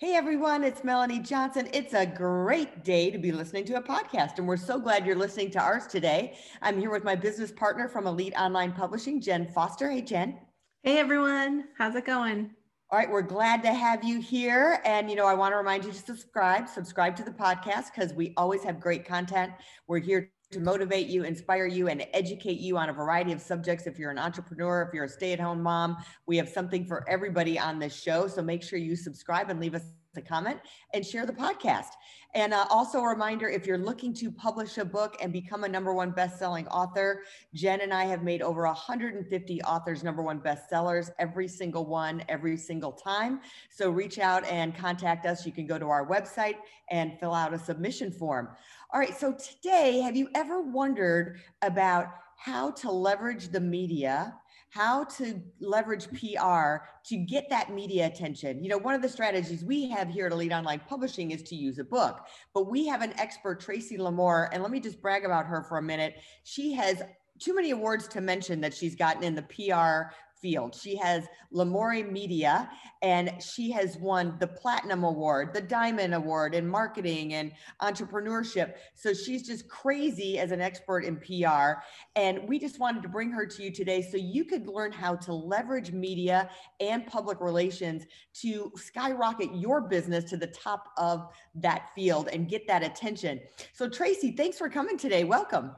Hey everyone, it's Melanie Johnson. It's a great day to be listening to a podcast, and we're so glad you're listening to ours today. I'm here with my business partner from Elite Online Publishing, Jen Foster. Hey, Jen. Hey everyone, how's it going? All right, we're glad to have you here. And, you know, I want to remind you to subscribe, subscribe to the podcast because we always have great content. We're here to motivate you, inspire you, and educate you on a variety of subjects. If you're an entrepreneur, if you're a stay at home mom, we have something for everybody on this show. So make sure you subscribe and leave us a comment and share the podcast. And uh, also a reminder if you're looking to publish a book and become a number one best-selling author, Jen and I have made over 150 authors number one bestsellers, every single one, every single time. So reach out and contact us. You can go to our website and fill out a submission form. All right, so today, have you ever wondered about how to leverage the media how to leverage PR to get that media attention. You know, one of the strategies we have here at Elite Online Publishing is to use a book, but we have an expert, Tracy Lamourie, and let me just brag about her for a minute. She has too many awards to mention that she's gotten in the PR field. She has Lamourie Media and she has won the Platinum Award, the Diamond Award in marketing and entrepreneurship. So she's just crazy as an expert in PR. And we just wanted to bring her to you today so you could learn how to leverage media and public relations to skyrocket your business to the top of that field and get that attention. So, Tracy, thanks for coming today. Welcome.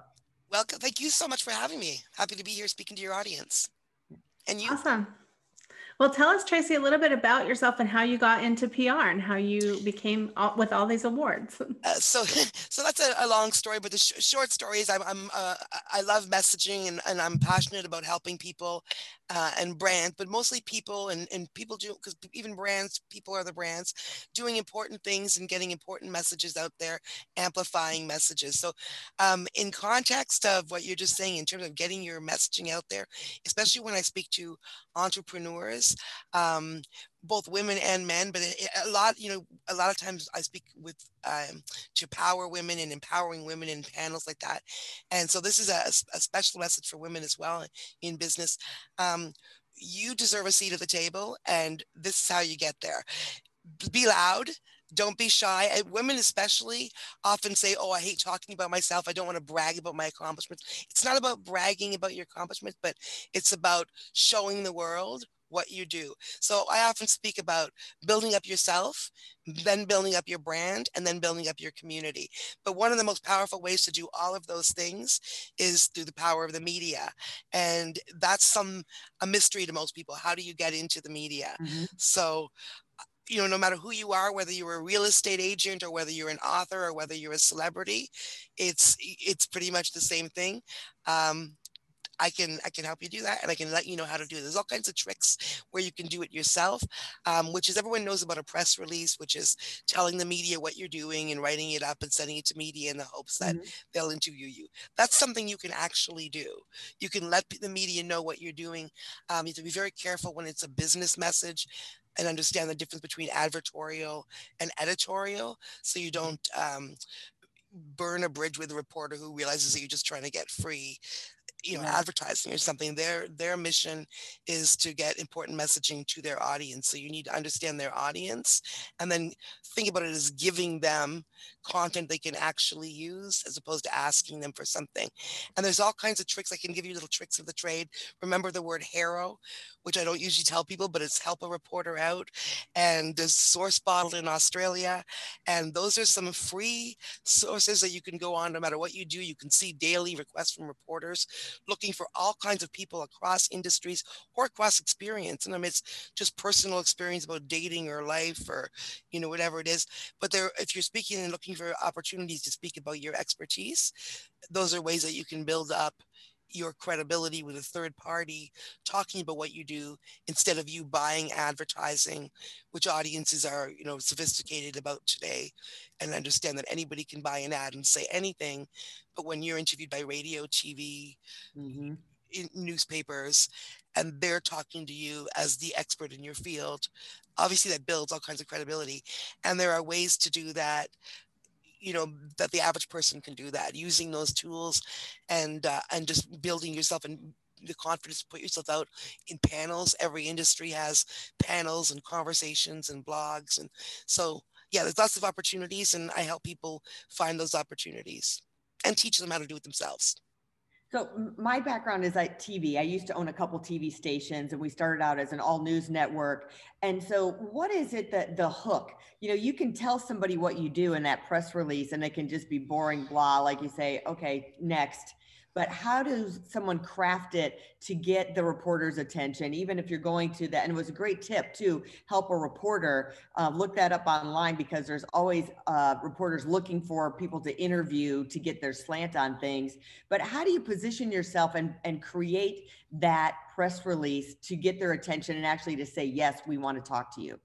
Welcome. Thank you so much for having me. Happy to be here speaking to your audience. And you? Awesome. Well, tell us, Tracy, a little bit about yourself and how you got into PR and how you became all, with all these awards. Uh, so, so that's a, a, long story, but the sh- short story is I'm, I'm uh, I love messaging and, and I'm passionate about helping people uh, and brands, but mostly people and, and people do because even brands, people are the brands, doing important things and getting important messages out there, amplifying messages. So, um, in context of what you're just saying, in terms of getting your messaging out there, especially when I speak to entrepreneurs, um, both women and men, but a lot, you know, a lot of times I speak with um, to power women and empowering women in panels like that. And so this is a, a special message for women as well in business. Um, you deserve a seat at the table, and this is how you get there. Be loud. Don't be shy. Women, especially, often say, Oh, I hate talking about myself. I don't want to brag about my accomplishments. It's not about bragging about your accomplishments, but it's about showing the world what you do. So I often speak about building up yourself, then building up your brand, and then building up your community. But one of the most powerful ways to do all of those things is through the power of the media. And that's some a mystery to most people. How do you get into the media? Mm-hmm. So you know, no matter who you are, whether you're a real estate agent or whether you're an author or whether you're a celebrity, it's it's pretty much the same thing. Um, I can I can help you do that, and I can let you know how to do it. There's all kinds of tricks where you can do it yourself, um, which is everyone knows about a press release, which is telling the media what you're doing and writing it up and sending it to media in the hopes that mm-hmm. they'll interview you. That's something you can actually do. You can let the media know what you're doing. Um, you have to be very careful when it's a business message and understand the difference between advertorial and editorial so you don't um, burn a bridge with a reporter who realizes that you're just trying to get free you know advertising or something their their mission is to get important messaging to their audience. So you need to understand their audience and then think about it as giving them content they can actually use as opposed to asking them for something. And there's all kinds of tricks. I can give you little tricks of the trade. Remember the word HARO which i don't usually tell people but it's help a reporter out. And there's SourceBottle in australia. And those are some free sources that you can go on. No matter what you do you can see daily requests from reporters looking for all kinds of people across industries or across experience. And I mean, it's just personal experience about dating or life or, you know, whatever it is. But there, if you're speaking and looking for opportunities to speak about your expertise, those are ways that you can build up your credibility with a third party talking about what you do instead of you buying advertising which audiences are you know sophisticated about today and understand that anybody can buy an ad and say anything but when you're interviewed by radio tv mm-hmm. newspapers and they're talking to you as the expert in your field obviously that builds all kinds of credibility and there are ways to do that you know that the average person can do that using those tools and uh, and just building yourself and the confidence to put yourself out in panels. Every industry has panels and conversations and blogs and so yeah there's lots of opportunities and i help people find those opportunities and teach them how to do it themselves so my background is at TV. I used to own a couple TV stations and we started out as an all news network. And so what is it that the hook, you know, you can tell somebody what you do in that press release and it can just be boring blah like you say, okay, next but how does someone craft it to get the reporter's attention even if you're going to that and it was a great tip to help a reporter uh, look that up online because there's always uh, reporters looking for people to interview to get their slant on things. But how do you position yourself and, and create that press release to get their attention and actually to say yes we want to talk to you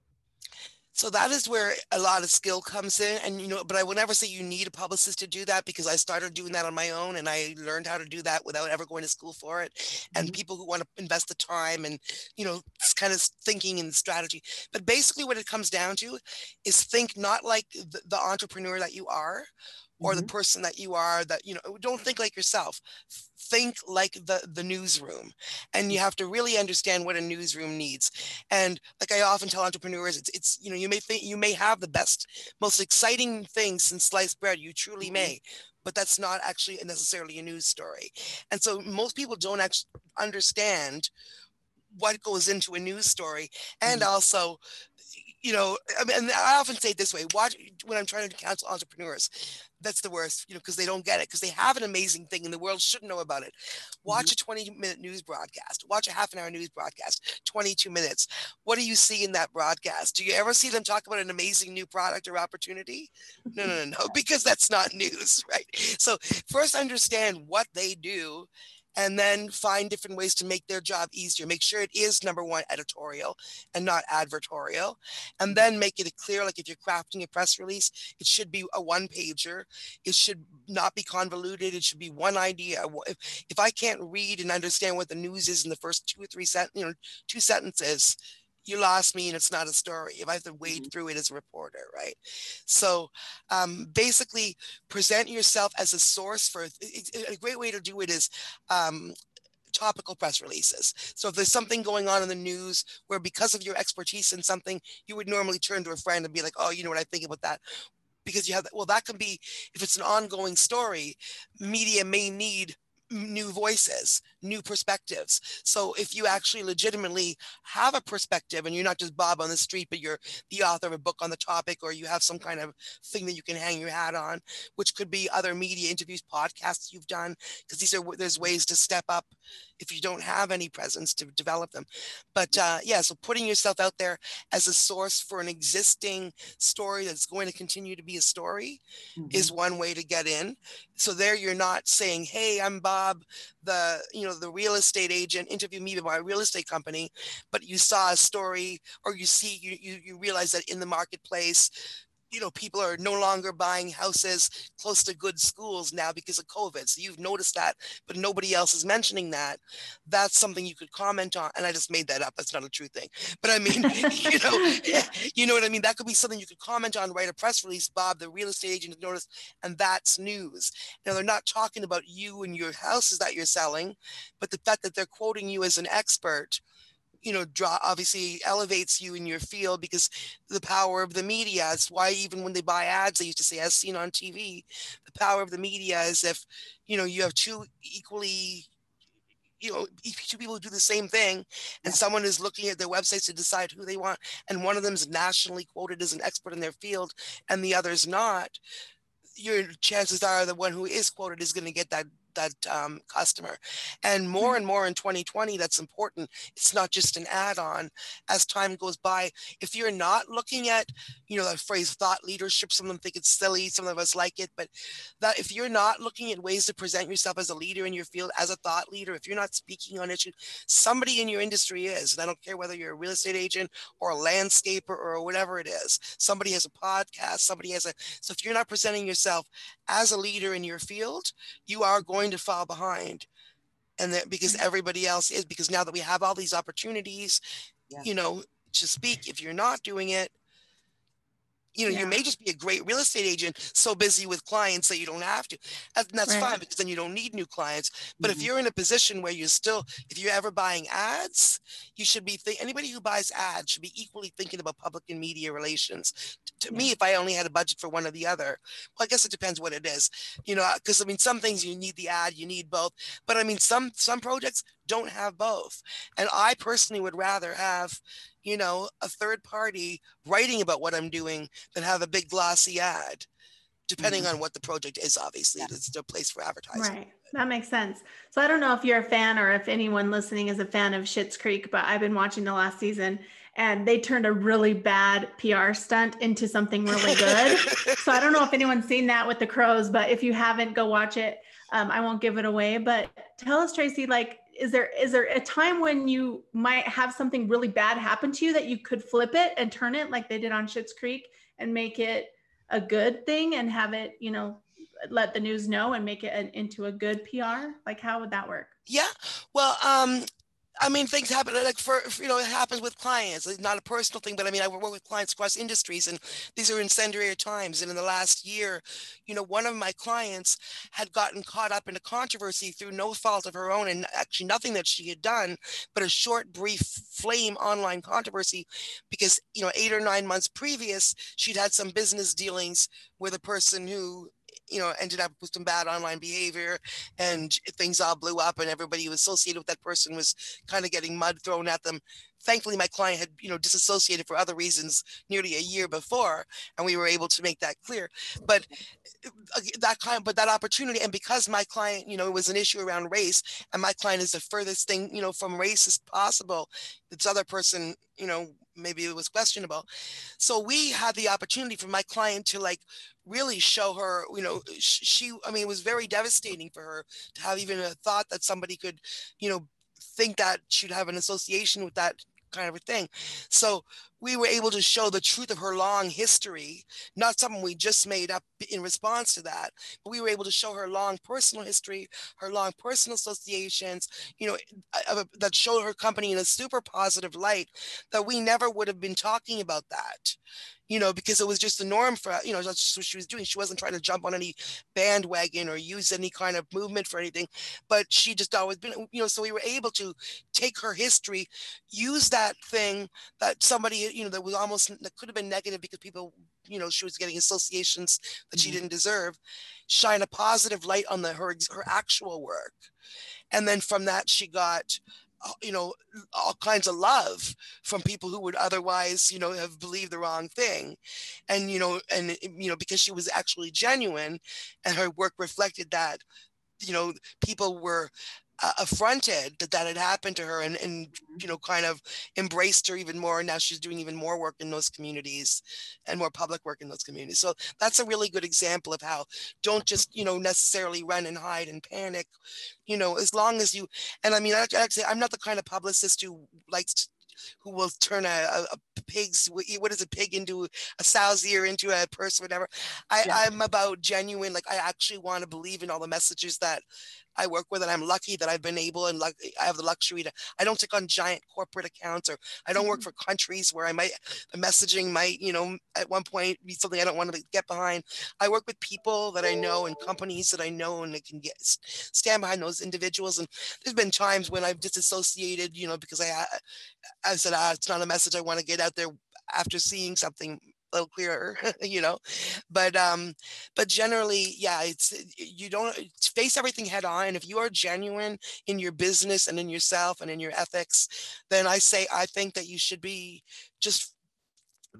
so that is where a lot of skill comes in and you know but i will never say you need a publicist to do that because i started doing that on my own and i learned how to do that without ever going to school for it and mm-hmm. people who want to invest the time and you know kind of thinking and strategy but basically what it comes down to is think not like the, the entrepreneur that you are or mm-hmm. the person that you are that you know don't think like yourself think like the the newsroom and you have to really understand what a newsroom needs and like i often tell entrepreneurs it's it's you know you may think you may have the best most exciting thing since sliced bread you truly mm-hmm. may but that's not actually necessarily a news story and so most people don't actually understand what goes into a news story and mm-hmm. also you know, I mean, I often say it this way: watch when I'm trying to counsel entrepreneurs. That's the worst, you know, because they don't get it because they have an amazing thing and the world shouldn't know about it. Watch mm-hmm. a 20 minute news broadcast. Watch a half an hour news broadcast, 22 minutes. What do you see in that broadcast? Do you ever see them talk about an amazing new product or opportunity? No, no, no, no, because that's not news, right? So first understand what they do and then find different ways to make their job easier. Make sure it is number one editorial and not advertorial. And then make it clear like if you're crafting a press release, it should be a one pager. It should not be convoluted. It should be one idea. If, if I can't read and understand what the news is in the first two or three sent, you know, two sentences, you lost me and it's not a story if i have to wade mm-hmm. through it as a reporter right so um, basically present yourself as a source for a great way to do it is um, topical press releases. So if there's something going on in the news where because of your expertise in something, you would normally turn to a friend and be like, oh, you know what I think about that. Because you have, well, that can be, if it's an ongoing story, media may need new voices, new perspectives. So if you actually legitimately have a perspective and you're not just Bob on the street, but you're the author of a book on the topic, or you have some kind of thing that you can hang your hat on, which could be other media interviews, podcasts you've done, because these are there's ways to step up if you don't have any presence to develop them. But uh, yeah, so putting yourself out there as a source for an existing story that's going to continue to be a story mm-hmm. is one way to get in. So there you're not saying, "Hey, I'm Bob, the you know the real estate agent. Interview me by a real estate company," but you saw a story or you see you you, you realize that in the marketplace you know, people are no longer buying houses close to good schools now because of COVID. So you've noticed that, but nobody else is mentioning that. That's something you could comment on. And I just made that up. That's not a true thing. But I mean, you know, you know what I mean? That could be something you could comment on, write a press release, Bob, the real estate agent noticed, and that's news. Now they're not talking about you and your houses that you're selling, but the fact that they're quoting you as an expert you know draw obviously elevates you in your field because the power of the media is why even when they buy ads they used to say as seen on tv the power of the media is if you know you have two equally you know two people who do the same thing and someone is looking at their websites to decide who they want and one of them is nationally quoted as an expert in their field and the other is not your chances are the one who is quoted is going to get that that um, customer. And more mm-hmm. and more in 2020, that's important. It's not just an add-on. As time goes by, if you're not looking at, you know, the phrase thought leadership, some of them think it's silly, some of us like it, but that if you're not looking at ways to present yourself as a leader in your field, as a thought leader, if you're not speaking on issues, somebody in your industry is. And I don't care whether you're a real estate agent or a landscaper or whatever it is. Somebody has a podcast, somebody has a so if you're not presenting yourself as a leader in your field, you are going to fall behind. And that because mm-hmm. everybody else is, because now that we have all these opportunities, yeah. you know, to speak, if you're not doing it, you know, yeah. you may just be a great real estate agent, so busy with clients that you don't have to. And that's right. fine because then you don't need new clients. But mm-hmm. if you're in a position where you're still, if you're ever buying ads, you should be, th- anybody who buys ads should be equally thinking about public and media relations. To yeah. me, if I only had a budget for one or the other, well, I guess it depends what it is, you know, because I mean, some things you need the ad, you need both. But I mean, some some projects don't have both. And I personally would rather have, you know, a third party writing about what I'm doing than have a big glossy ad, depending mm-hmm. on what the project is, obviously. Yeah. It's a place for advertising. Right. That makes sense. So I don't know if you're a fan or if anyone listening is a fan of Schitt's Creek, but I've been watching the last season and they turned a really bad PR stunt into something really good. so I don't know if anyone's seen that with the crows, but if you haven't, go watch it. Um, I won't give it away. But tell us, Tracy, like is there is there a time when you might have something really bad happen to you that you could flip it and turn it like they did on Schitt's Creek and make it a good thing and have it, you know, let the news know and make it an, into a good PR? Like how would that work? Yeah. Well, um I mean, things happen uh, like for, for, you know, it happens with clients. It's not a personal thing, but I mean, I work with clients across industries, and these are incendiary times. And in the last year, you know, one of my clients had gotten caught up in a controversy through no fault of her own, and actually nothing that she had done, but a short, brief flame online controversy, because you know, eight or nine months previous, she'd had some business dealings with a person who you know, ended up with some bad online behavior and things all blew up and everybody who associated with that person was kind of getting mud thrown at them. Thankfully, my client had, you know, disassociated for other reasons nearly a year before, and we were able to make that clear. But uh, that kind, but that opportunity, and because my client, you know, it was an issue around race, and my client is the furthest thing, you know, from race as possible. This other person, you know, maybe it was questionable. So we had the opportunity for my client to like really show her, you know, she, I mean, it was very devastating for her to have even a thought that somebody could, you know, think that she'd have an association with that kind of a thing. So we were able to show the truth of her long history, not something we just made up in response to that, but we were able to show her long personal history, her long personal associations, you know, uh, that showed her company in a super positive light that we never would have been talking about that you know, because it was just the norm for, you know, that's just what she was doing. She wasn't trying to jump on any bandwagon or use any kind of movement for anything, but she just always been, you know, so we were able to take her history, use that thing that somebody, you know, that was almost, that could have been negative because people, you know, she was getting associations that mm-hmm. she didn't deserve, shine a positive light on the, her, her actual work. And then from that, she got, uh, you know all kinds of love from people who would otherwise you know have believed the wrong thing and you know and you know because she was actually genuine and her work reflected that you know people were uh, affronted that that had happened to her and, and you know kind of embraced her even more and now she's doing even more work in those communities and more public work in those communities. So that's a really good example of how don't just you know necessarily run and hide and panic you know as long as you and i mean actually i'm not the kind of publicist who likes to, who will turn a, a, a, pig's what is a pig into a sow's ear into a person whatever. I, yeah. i'm about genuine like i actually want to believe in all the messages that I work with, and I'm lucky that I've been able and like I have the luxury to. I don't take on giant corporate accounts, or I don't work mm-hmm. for countries where I might the messaging might you know at one point be something I don't want to get behind. I work with people that I know and companies that I know and I can get stand behind those individuals. And there's been times when I've disassociated, you know, because I I said ah, it's not a message I want to get out there after seeing something little clearer, you know. But um, but generally, yeah, it's you don't face everything head on. And if you are genuine in your business and in yourself and in your ethics, then I say I think that you should be just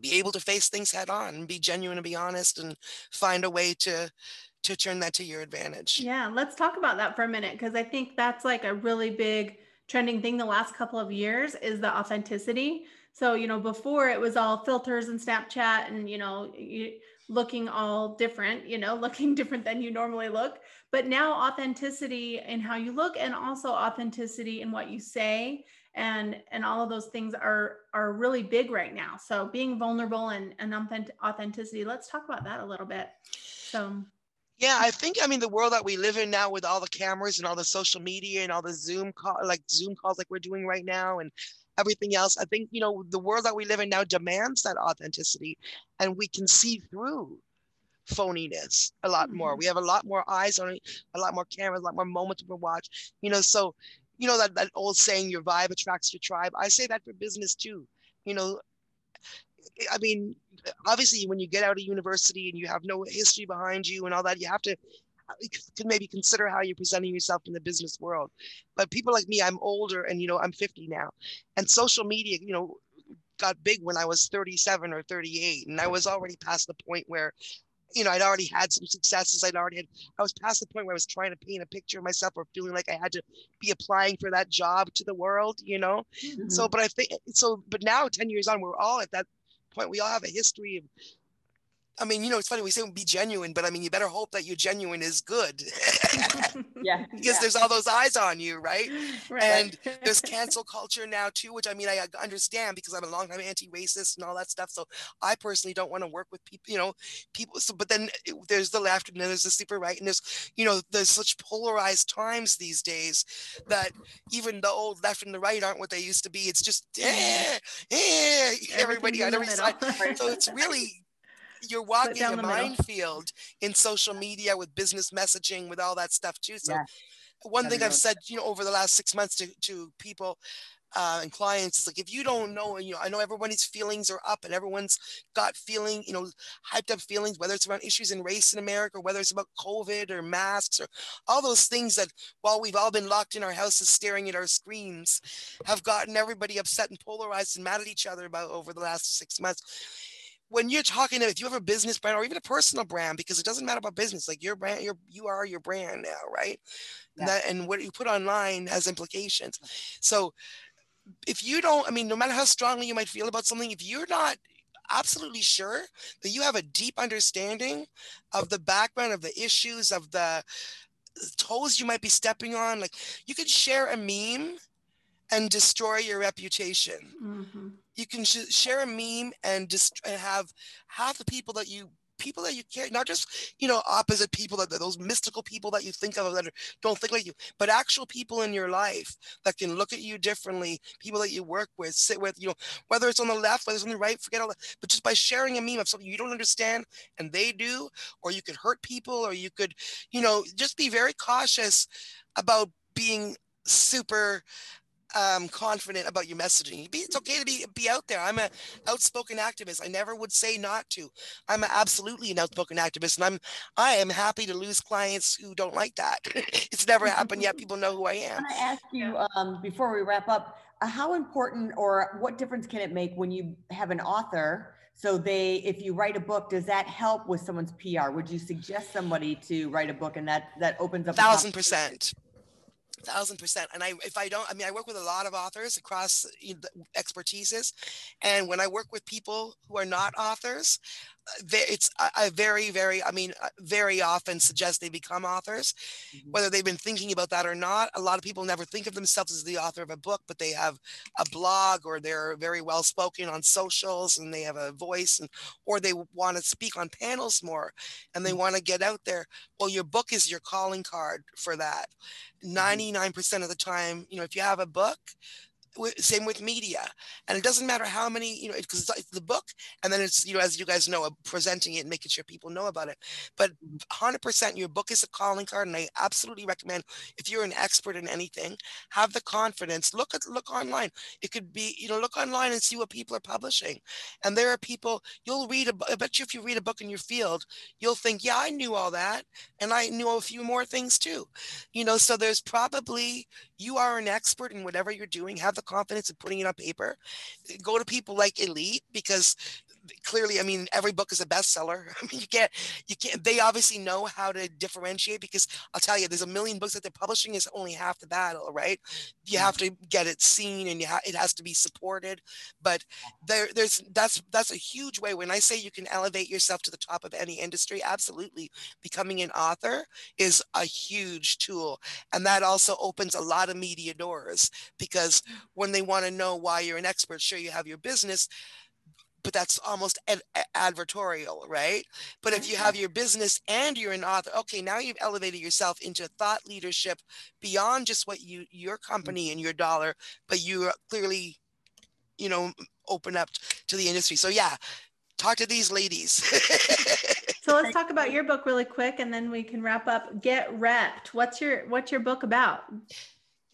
be able to face things head on and be genuine and be honest and find a way to to turn that to your advantage. Yeah, let's talk about that for a minute because I think that's like a really big trending thing the last couple of years is the authenticity. So, you know, before it was all filters and Snapchat and, you know, you, looking all different, you know, looking different than you normally look. But now authenticity in how you look and also authenticity in what you say and and all of those things are are really big right now. So being vulnerable and, and authenticity, let's talk about that a little bit. So yeah, I think I mean the world that we live in now with all the cameras and all the social media and all the Zoom call like Zoom calls like we're doing right now and everything else. I think you know the world that we live in now demands that authenticity, and we can see through phoniness a lot more. Mm-hmm. We have a lot more eyes on it, a lot more cameras, a lot more moments to watch. You know, so you know that that old saying, "Your vibe attracts your tribe." I say that for business too. You know, I mean, obviously, when you get out of university and you have no history behind you and all that, you have to can maybe consider how you're presenting yourself in the business world. But people like me, I'm older and you know I'm 50 now, and social media, you know, got big when I was 37 or 38, and I was already past the point where you know, I'd already had some successes. I'd already had, I was past the point where I was trying to paint a picture of myself or feeling like I had to be applying for that job to the world, you know? Mm-hmm. So, but I think, so, but now 10 years on, we're all at that point. We all have a history of I mean, you know, it's funny we say be genuine, but I mean, you better hope that your genuine is good. yeah. because yeah. there's all those eyes on you, right? right? And there's cancel culture now too, which I mean, I understand because I'm a long time anti-racist and all that stuff. So I personally don't want to work with people, you know, people. So, but then there's the left and then there's the super right, and there's, you know, there's such polarized times these days that even the old left and the right aren't what they used to be. It's just, eh, eh, everybody on every side. So it's really you're walking a minefield in social media with business messaging with all that stuff too. So yeah. one thing i've said you know over the last six months to, to people uh, and clients is like if you don't know you know i know everybody's feelings are up and everyone's got feeling you know hyped up feelings whether it's around issues in race in america or whether it's about covid or masks or all those things that while we've all been locked in our houses staring at our screens have gotten everybody upset and polarized and mad at each other about over the last six months when you're talking to if you have a business brand or even a personal brand because it doesn't matter about business like your brand your you are your brand now right yeah. and, that, and what you put online has implications so if you don't i mean no matter how strongly you might feel about something if you're not absolutely sure that you have a deep understanding of the background of the issues of the toes you might be stepping on like you could share a meme and destroy your reputation. Mm-hmm. You can sh- share a meme and just have half the people that you people that you care, not just you know opposite people that those mystical people that you think of that don't think like you, but actual people in your life that can look at you differently, people that you work with, sit with, you know, whether it's on the left, whether it's on the right, forget all that. But just by sharing a meme of something you don't understand and they do, or you could hurt people, or you could, you know, just be very cautious about being super um, confident about your messaging. It's okay to be be out there. I'm a outspoken activist. I never would say not to. I'm absolutely an outspoken activist, and I'm I am happy to lose clients who don't like that. it's never happened yet. People know who I am. I ask you um, before we wrap up, uh, how important or what difference can it make when you have an author? So they, if you write a book, does that help with someone's PR? Would you suggest somebody to write a book, and that that opens up? Thousand percent thousand percent. And I, if I don't, I mean, I work with a lot of authors across expertises, and when I work with people who are not authors, it's I very very I mean uh, very often suggest they become authors, mm-hmm. whether they've been thinking about that or not. A lot of people never think of themselves as the author of a book, but they have a blog or they're very well spoken on socials and they have a voice and or they want to speak on panels more and they mm-hmm. want to get out there. Well, your book is your calling card for that. 99% mm-hmm. of the time, you know, if you have a book, same with media. And it doesn't matter how many you know because it's, the book and then it's you know as you guys know uh, presenting it and making sure people know about it. But 100% your book is a calling card and i absolutely recommend if you're an expert in anything have the confidence. Look at look online. It could be you know look online and see what people are publishing. And there are people you'll read a, i bet you if you read a book in your field you'll think yeah i knew all that and i knew a few more things too. You know so there's probably you are an expert in whatever you're doing have the confidence in putting it on paper go to people like elite because clearly, I mean, every book is a bestseller. I mean, you can't, you can't, they obviously know how to differentiate because I'll tell you, there's a million books that they're publishing is only half the battle, right? You have to get it seen and you ha- it has to be supported. But there, there's, that's, that's a huge way. When I say you can elevate yourself to the top of any industry, absolutely. Becoming an author is a huge tool. And that also opens a lot of media doors because when they want to know why you're an expert, sure you have your business, but that's almost ad- advertorial, right? But if you mm-hmm. have your business and you're an author, okay, now you've elevated yourself into thought leadership beyond just what you your mm. company and your dollar, but you are clearly, you know, open up to the industry. So yeah, talk to these ladies. so let's talk about your book really quick, and then we can wrap up. Get repped. What's your What's your book about?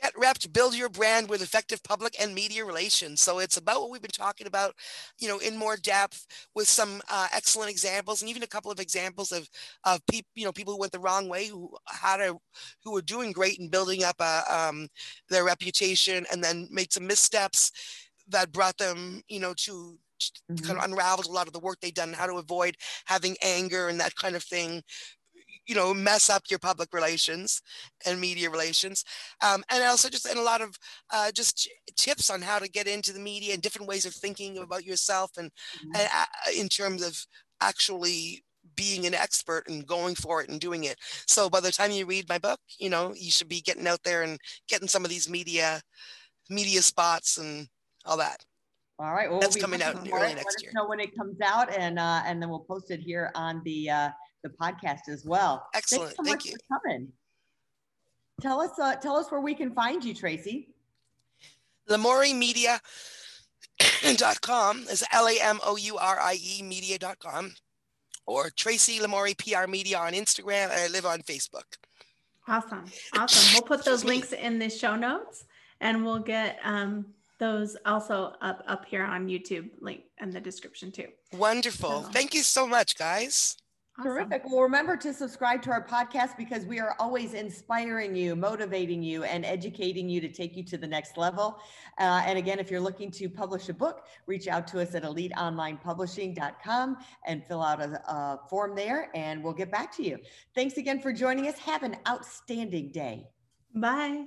Get repped, build your brand with effective public and media relations. So it's about what we've been talking about, you know, in more depth with some uh, excellent examples and even a couple of examples of of people, you know, people who went the wrong way, who had a, who were doing great in building up a, um, their reputation, and then made some missteps that brought them, you know, to mm-hmm. kind of unraveled a lot of the work they'd done, how to avoid having anger and that kind of thing you know mess up your public relations and media relations um, and also just and a lot of uh, just tips on how to get into the media and different ways of thinking about yourself and, mm-hmm. and uh, in terms of actually being an expert and going for it and doing it so by the time you read my book you know you should be getting out there and getting some of these media media spots and all that all right well, that's we'll coming out early next Let year know when it comes out and uh, and then we'll post it here on the uh, the podcast as well. Excellent. So Thank you. For coming. Tell us, uh, tell us where we can find you, Tracy. LamourieMedia.com is L-A-M-O-U-R-I-E media.com or Tracy Lamourie PR Media on Instagram. And I live on Facebook. Awesome. Awesome. We'll put those links in the show notes and we'll get um, those also up, up here on YouTube link in the description too. Wonderful. So. Thank you so much, guys. Awesome. Terrific. Well, remember to subscribe to our podcast because we are always inspiring you, motivating you, and educating you to take you to the next level. Uh, and again, if you're looking to publish a book, reach out to us at eliteonlinepublishing.com and fill out a, a form there, and we'll get back to you. Thanks again for joining us. Have an outstanding day. Bye.